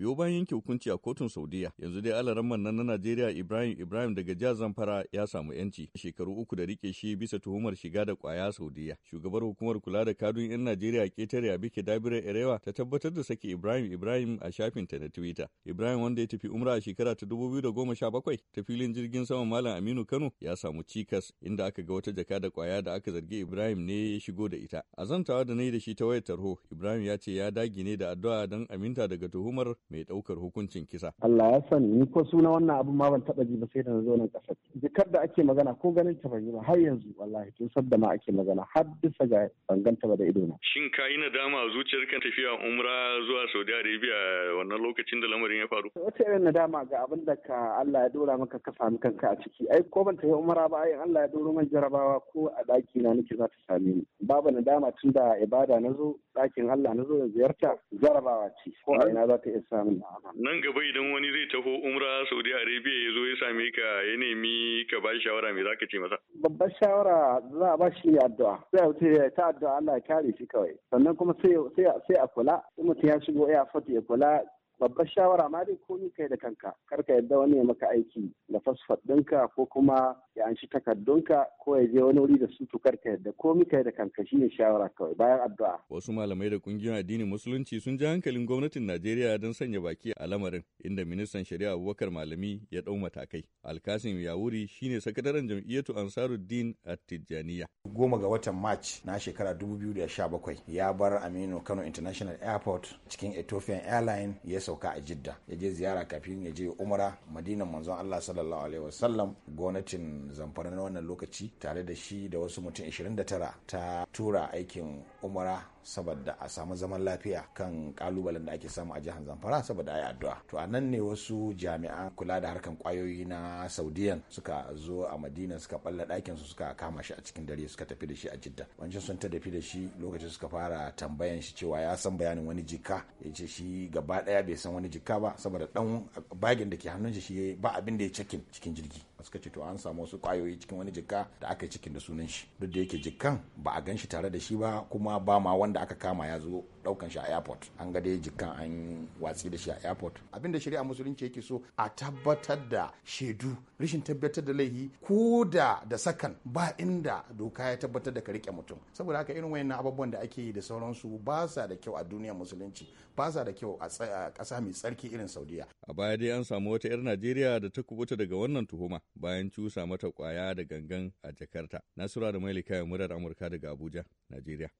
biyo bayan yanke hukunci a kotun Saudiya. Yanzu dai alaramman nan na Najeriya Ibrahim Ibrahim daga jihar Zamfara ya samu yanci shekaru uku da riƙe shi bisa tuhumar shiga da ƙwaya Saudiya. Shugabar hukumar kula da kadun 'yan Najeriya ƙetare Abike Dabire Erewa ta tabbatar da sake Ibrahim Ibrahim a shafinta na Twitter. Ibrahim wanda ya tafi umra a shekara ta 2017 ta filin jirgin sama Malam Aminu Kano ya samu cikas inda aka ga wata jaka da ƙwaya da aka zargi Ibrahim ne ya shigo da ita. A zantawa da na yi da shi ta wayar tarho, Ibrahim ya ce ya dagi ne da addu'a don aminta daga tuhumar mai ɗaukar hukuncin kisa. Allah ya sani ni ko suna wannan abin ma ban taɓa ji ba sai da na zo nan ƙasar. Jikar da ake magana ko ganin ta ban yi ba har yanzu wallahi tun sadda ma ake magana har bisa ga banganta ba da ido na. Shin ka yi nadama a zuciyarka tafiya umra zuwa Saudi Arabia wannan lokacin da lamarin ya faru? Wata irin nadama ga abin da ka Allah ya dora maka ka sami kanka a ciki. Ai ko ban tafi umra ba ai Allah ya doro man jarabawa ko a ɗaki na nake za ta same ni. Babu nadama tun da ibada na zo ɗakin Allah na zo da ziyarta jarabawa ce ko a ina za ta iya samun Nan gaba idan wani zai taho umra Saudi Arabia ya zo ya same ka ya nemi ka ba shawara me zaka ce masa? Babbar shawara za a ba shi addu'a. Sai mutum ya ta addu'a Allah ya kare shi kawai. Sannan kuma sai a kula. In mutum ya shigo airport ya kula babbar shawara ma dai komi kai da kanka kar ka yadda wani ya maka aiki da fasfot ɗinka ko kuma ya anshi takardunka ko ya je wani wuri da su tukar ka yadda komi kai da kanka shine shawara kawai bayan addu'a. Wasu malamai da ƙungiyoyin addinin musulunci sun ji hankalin gwamnatin Najeriya don sanya baki a lamarin inda ministan shari'a Abubakar Malami ya ɗau matakai. Alkasim Yawuri shine sakataren jam'iyyatu Ansaruddin At-Tijjaniya. Goma ga watan March na shekara 2017 ya bar Aminu Kano International Airport cikin Ethiopian Airline ya sauka a Jidda. Ya je ziyara kafin ya je Umara Madinan manzon Allah sallallahu alaihi wasallam gwamnatin Zamfara na wannan lokaci tare da shi da wasu mutum 29 ta tura aikin Umara saboda a samu zaman lafiya kan kalubalen da ake samu a jihar Zamfara saboda ayi addu'a. To a nan ne wasu jami'an kula da harkan ƙwayoyi na Saudiyan suka zo a Madina suka balla ɗakin su suka kama shi a cikin dare suka tafi da shi a Jidda. Wancan sun ta tafi da shi lokacin suka fara tambayan shi cewa ya san bayanin wani jika ya ce shi gaba ɗaya bai san wani jika ba saboda dan bagin da ke hannun shi ba abin da ya cikin cikin jirgi. Suka ce to an samu wasu ƙwayoyi cikin wani jika da aka yi cikin da sunan shi. Duk da yake jikan ba a gan shi tare da shi ba kuma ba ma wanda aka kama ya zo ɗaukan shi a airport. An ga dai jikan an watsi da shi a airport. Abinda shari'a musulunci yake so a tabbatar da shaidu rashin tabbatar da laifi ko da da sakan ba inda doka ya tabbatar da ka riƙe mutum. Saboda haka irin wayannan abubuwan da ake yi da sauransu ba sa da kyau a duniyar musulunci ba sa da kyau a ƙasa mai tsarki irin saudiya. A baya dai an samu wata 'yar najeriya da ta kubuta daga wannan tuhuma bayan cusa mata ƙwaya da gangan a jakarta. Nasura da mailika murar amurka daga abuja najeriya.